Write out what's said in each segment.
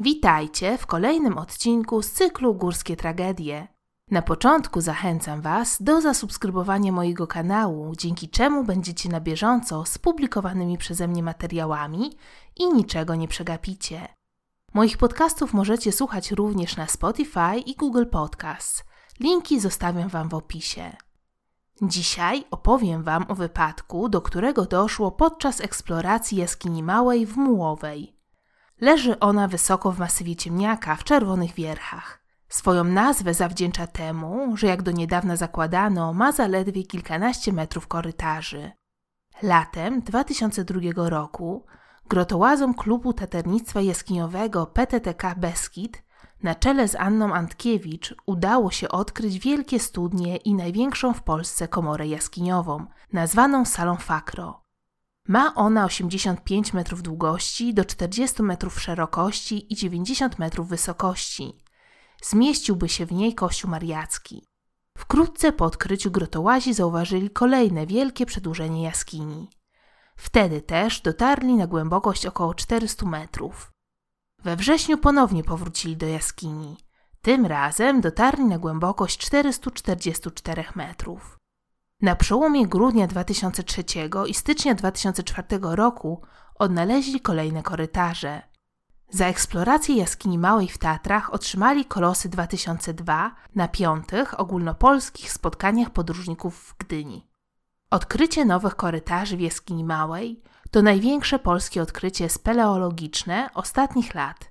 Witajcie w kolejnym odcinku z cyklu Górskie Tragedie. Na początku zachęcam Was do zasubskrybowania mojego kanału, dzięki czemu będziecie na bieżąco z publikowanymi przeze mnie materiałami i niczego nie przegapicie. Moich podcastów możecie słuchać również na Spotify i Google Podcasts. Linki zostawiam Wam w opisie. Dzisiaj opowiem Wam o wypadku, do którego doszło podczas eksploracji jaskini małej w Mułowej. Leży ona wysoko w masywie ciemniaka w czerwonych wierchach. Swoją nazwę zawdzięcza temu, że jak do niedawna zakładano, ma zaledwie kilkanaście metrów korytarzy. Latem 2002 roku grotołazom klubu taternictwa jaskiniowego PTTK Beskid na czele z Anną Antkiewicz udało się odkryć wielkie studnie i największą w Polsce komorę jaskiniową, nazwaną Salą Fakro. Ma ona 85 metrów długości do 40 metrów szerokości i 90 metrów wysokości. Zmieściłby się w niej kościół mariacki. Wkrótce po odkryciu grotołazi zauważyli kolejne wielkie przedłużenie jaskini. Wtedy też dotarli na głębokość około 400 metrów. We wrześniu ponownie powrócili do jaskini. Tym razem dotarli na głębokość 444 metrów. Na przełomie grudnia 2003 i stycznia 2004 roku odnaleźli kolejne korytarze. Za eksplorację jaskini Małej w Tatrach otrzymali Kolosy 2002 na piątych ogólnopolskich spotkaniach podróżników w Gdyni. Odkrycie nowych korytarzy w jaskini Małej to największe polskie odkrycie speleologiczne ostatnich lat.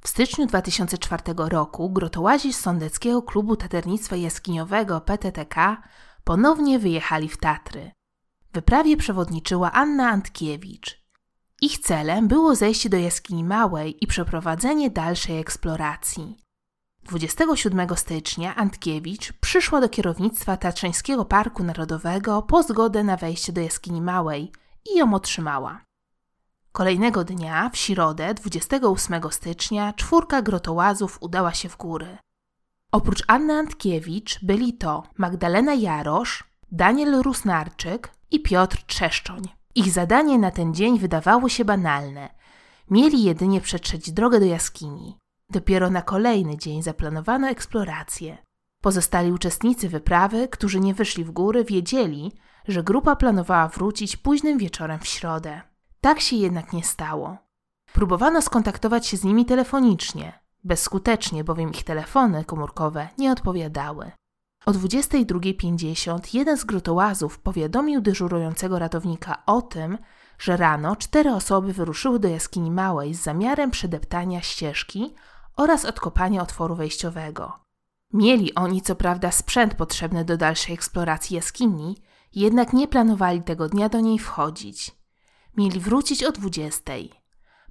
W styczniu 2004 roku grotołazi z Sądeckiego Klubu Taternictwa Jaskiniowego PTTK ponownie wyjechali w Tatry. Wyprawie przewodniczyła Anna Antkiewicz. Ich celem było zejście do jaskini Małej i przeprowadzenie dalszej eksploracji. 27 stycznia Antkiewicz przyszła do kierownictwa Tatrzańskiego Parku Narodowego po zgodę na wejście do jaskini Małej i ją otrzymała. Kolejnego dnia, w środę 28 stycznia, czwórka grotołazów udała się w góry. Oprócz Anny Antkiewicz byli to Magdalena Jarosz, Daniel Rusnarczyk i Piotr Trzeszczoń. Ich zadanie na ten dzień wydawało się banalne. Mieli jedynie przetrzeć drogę do jaskini. Dopiero na kolejny dzień zaplanowano eksplorację. Pozostali uczestnicy wyprawy, którzy nie wyszli w góry, wiedzieli, że grupa planowała wrócić późnym wieczorem w środę. Tak się jednak nie stało. Próbowano skontaktować się z nimi telefonicznie, Bezskutecznie, bowiem ich telefony komórkowe nie odpowiadały. O 22.50 jeden z grutołazów powiadomił dyżurującego ratownika o tym, że rano cztery osoby wyruszyły do jaskini małej z zamiarem przedeptania ścieżki oraz odkopania otworu wejściowego. Mieli oni co prawda sprzęt potrzebny do dalszej eksploracji jaskini, jednak nie planowali tego dnia do niej wchodzić. Mieli wrócić o 20.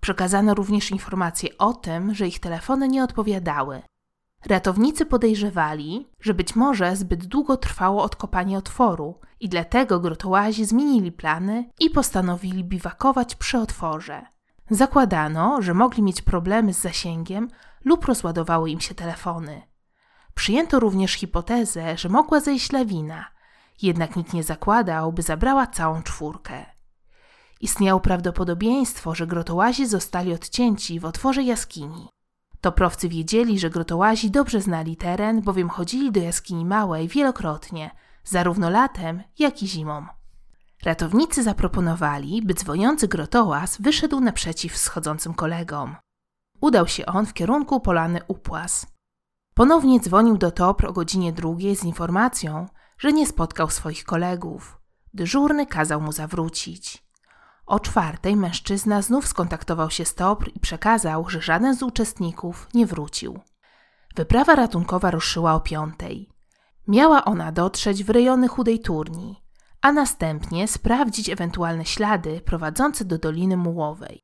Przekazano również informacje o tym, że ich telefony nie odpowiadały. Ratownicy podejrzewali, że być może zbyt długo trwało odkopanie otworu i dlatego grotołazi zmienili plany i postanowili biwakować przy otworze. Zakładano, że mogli mieć problemy z zasięgiem lub rozładowały im się telefony. Przyjęto również hipotezę, że mogła zejść lawina, jednak nikt nie zakładał, by zabrała całą czwórkę. Istniało prawdopodobieństwo, że grotołazi zostali odcięci w otworze jaskini. Toprowcy wiedzieli, że grotołazi dobrze znali teren, bowiem chodzili do jaskini małej wielokrotnie, zarówno latem, jak i zimą. Ratownicy zaproponowali, by dzwoniący grotołaz wyszedł naprzeciw schodzącym kolegom. Udał się on w kierunku polany Upłas. Ponownie dzwonił do Topr o godzinie drugiej z informacją, że nie spotkał swoich kolegów. Dyżurny kazał mu zawrócić. O czwartej mężczyzna znów skontaktował się z Topr i przekazał, że żaden z uczestników nie wrócił. Wyprawa ratunkowa ruszyła o piątej. Miała ona dotrzeć w rejony chudej turni, a następnie sprawdzić ewentualne ślady prowadzące do Doliny Mułowej.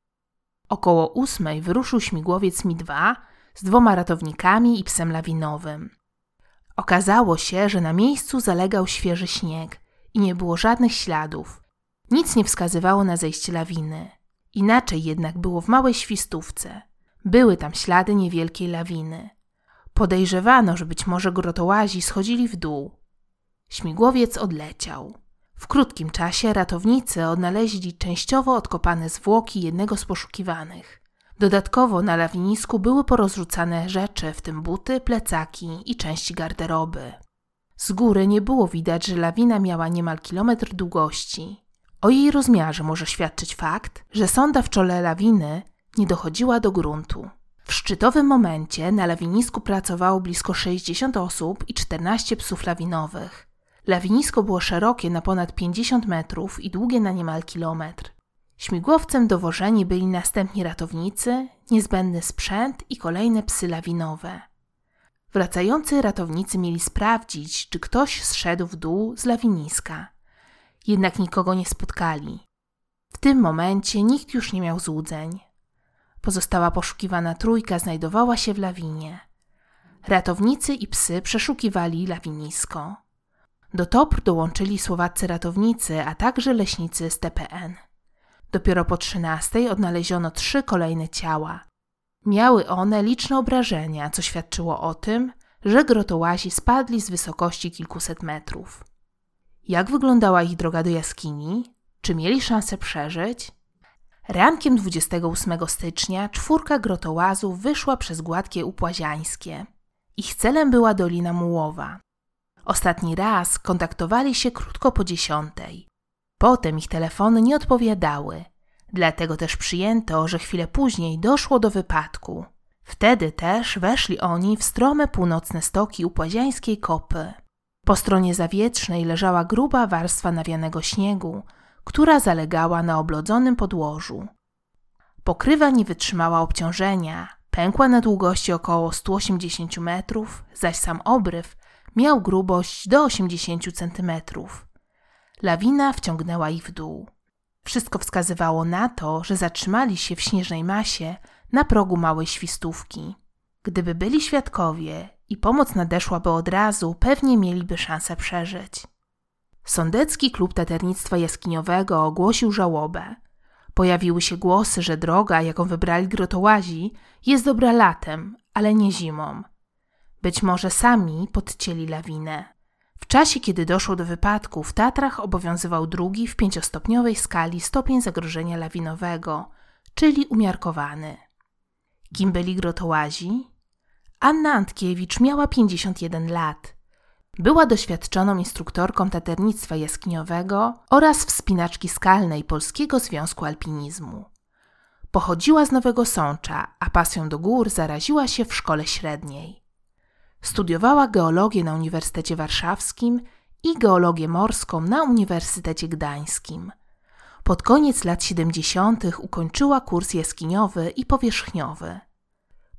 Około ósmej wyruszył śmigłowiec Mi-2 z dwoma ratownikami i psem lawinowym. Okazało się, że na miejscu zalegał świeży śnieg i nie było żadnych śladów, nic nie wskazywało na zejście lawiny. Inaczej jednak było w małej świstówce. Były tam ślady niewielkiej lawiny. Podejrzewano, że być może grotołazi schodzili w dół. Śmigłowiec odleciał. W krótkim czasie ratownicy odnaleźli częściowo odkopane zwłoki jednego z poszukiwanych. Dodatkowo na lawinisku były porozrzucane rzeczy, w tym buty, plecaki i części garderoby. Z góry nie było widać, że lawina miała niemal kilometr długości. O jej rozmiarze może świadczyć fakt, że sonda w czole lawiny nie dochodziła do gruntu. W szczytowym momencie na lawinisku pracowało blisko 60 osób i 14 psów lawinowych. Lawinisko było szerokie na ponad 50 metrów i długie na niemal kilometr. Śmigłowcem dowożeni byli następni ratownicy, niezbędny sprzęt i kolejne psy lawinowe. Wracający ratownicy mieli sprawdzić, czy ktoś zszedł w dół z lawiniska. Jednak nikogo nie spotkali. W tym momencie nikt już nie miał złudzeń. Pozostała poszukiwana trójka znajdowała się w lawinie. Ratownicy i psy przeszukiwali lawinisko. Do TOPR dołączyli słowaccy ratownicy, a także leśnicy z TPN. Dopiero po trzynastej odnaleziono trzy kolejne ciała. Miały one liczne obrażenia, co świadczyło o tym, że grotołazi spadli z wysokości kilkuset metrów. Jak wyglądała ich droga do jaskini? Czy mieli szansę przeżyć? Rankiem 28 stycznia czwórka grotołazów wyszła przez gładkie upłaziańskie. Ich celem była Dolina Mułowa. Ostatni raz kontaktowali się krótko po dziesiątej. Potem ich telefony nie odpowiadały, dlatego też przyjęto, że chwilę później doszło do wypadku. Wtedy też weszli oni w strome północne stoki upłaziańskiej kopy. Po stronie zawietrznej leżała gruba warstwa nawianego śniegu, która zalegała na oblodzonym podłożu. Pokrywa nie wytrzymała obciążenia, pękła na długości około 180 metrów, zaś sam obryw miał grubość do 80 centymetrów. Lawina wciągnęła ich w dół. Wszystko wskazywało na to, że zatrzymali się w śnieżnej masie na progu małej świstówki. Gdyby byli świadkowie i pomoc nadeszłaby od razu, pewnie mieliby szansę przeżyć. Sądecki Klub Taternictwa Jaskiniowego ogłosił żałobę. Pojawiły się głosy, że droga, jaką wybrali grotołazi, jest dobra latem, ale nie zimą. Być może sami podcięli lawinę. W czasie, kiedy doszło do wypadku, w Tatrach obowiązywał drugi w pięciostopniowej skali stopień zagrożenia lawinowego, czyli umiarkowany. Kim byli grotołazi? Anna Antkiewicz miała 51 lat. Była doświadczoną instruktorką taternictwa jaskiniowego oraz wspinaczki skalnej Polskiego Związku Alpinizmu. Pochodziła z Nowego Sącza, a pasją do gór zaraziła się w szkole średniej. Studiowała geologię na Uniwersytecie Warszawskim i geologię morską na Uniwersytecie Gdańskim. Pod koniec lat 70. ukończyła kurs jaskiniowy i powierzchniowy.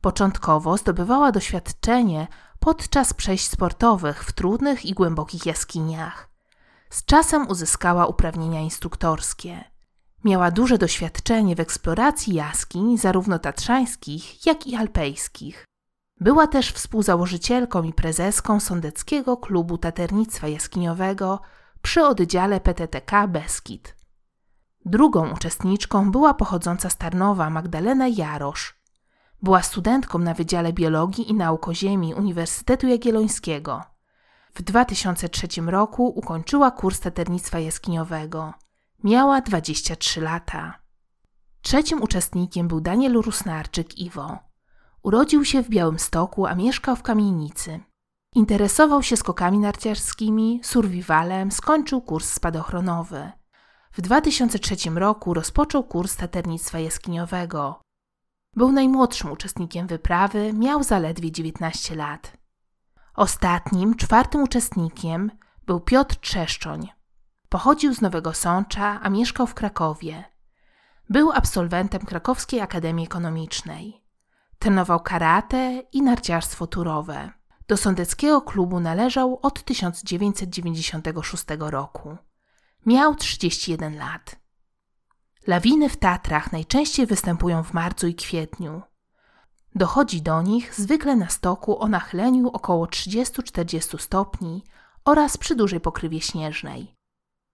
Początkowo zdobywała doświadczenie podczas przejść sportowych w trudnych i głębokich jaskiniach. Z czasem uzyskała uprawnienia instruktorskie. Miała duże doświadczenie w eksploracji jaskiń, zarówno tatrzańskich, jak i alpejskich. Była też współzałożycielką i prezeską Sądeckiego Klubu Taternictwa Jaskiniowego przy oddziale PTTK Beskid. Drugą uczestniczką była pochodząca z Tarnowa Magdalena Jarosz. Była studentką na Wydziale Biologii i Nauk o Ziemi Uniwersytetu Jagiellońskiego. W 2003 roku ukończyła kurs taternictwa jaskiniowego. Miała 23 lata. Trzecim uczestnikiem był Daniel Rusnarczyk Iwo. Urodził się w Białymstoku, a mieszkał w kamienicy. Interesował się skokami narciarskimi, survivalem, skończył kurs spadochronowy. W 2003 roku rozpoczął kurs taternictwa jaskiniowego. Był najmłodszym uczestnikiem wyprawy, miał zaledwie 19 lat. Ostatnim, czwartym uczestnikiem był Piotr Trzeszczoń. Pochodził z Nowego Sącza, a mieszkał w Krakowie. Był absolwentem Krakowskiej Akademii Ekonomicznej. Trenował karate i narciarstwo turowe. Do sądeckiego klubu należał od 1996 roku. Miał 31 lat. Lawiny w Tatrach najczęściej występują w marcu i kwietniu. Dochodzi do nich zwykle na stoku o nachyleniu około 30-40 stopni oraz przy dużej pokrywie śnieżnej.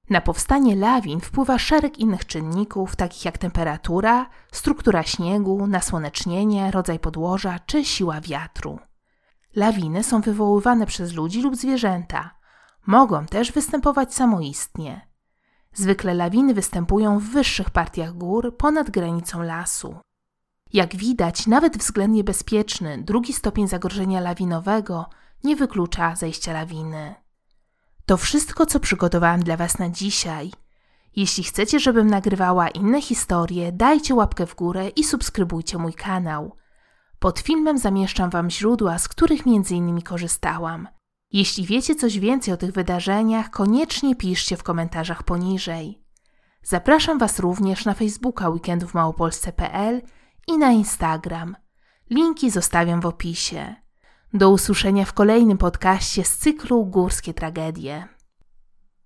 Na powstanie lawin wpływa szereg innych czynników, takich jak temperatura, struktura śniegu, nasłonecznienie, rodzaj podłoża czy siła wiatru. Lawiny są wywoływane przez ludzi lub zwierzęta. Mogą też występować samoistnie. Zwykle lawiny występują w wyższych partiach gór ponad granicą lasu. Jak widać, nawet względnie bezpieczny drugi stopień zagrożenia lawinowego nie wyklucza zejścia lawiny. To wszystko, co przygotowałam dla Was na dzisiaj. Jeśli chcecie, żebym nagrywała inne historie, dajcie łapkę w górę i subskrybujcie mój kanał. Pod filmem zamieszczam Wam źródła, z których m.in. korzystałam. Jeśli wiecie coś więcej o tych wydarzeniach, koniecznie piszcie w komentarzach poniżej. Zapraszam Was również na Facebooka weekendówmałopolsce.pl i na Instagram. Linki zostawiam w opisie. Do usłyszenia w kolejnym podcaście z cyklu Górskie Tragedie.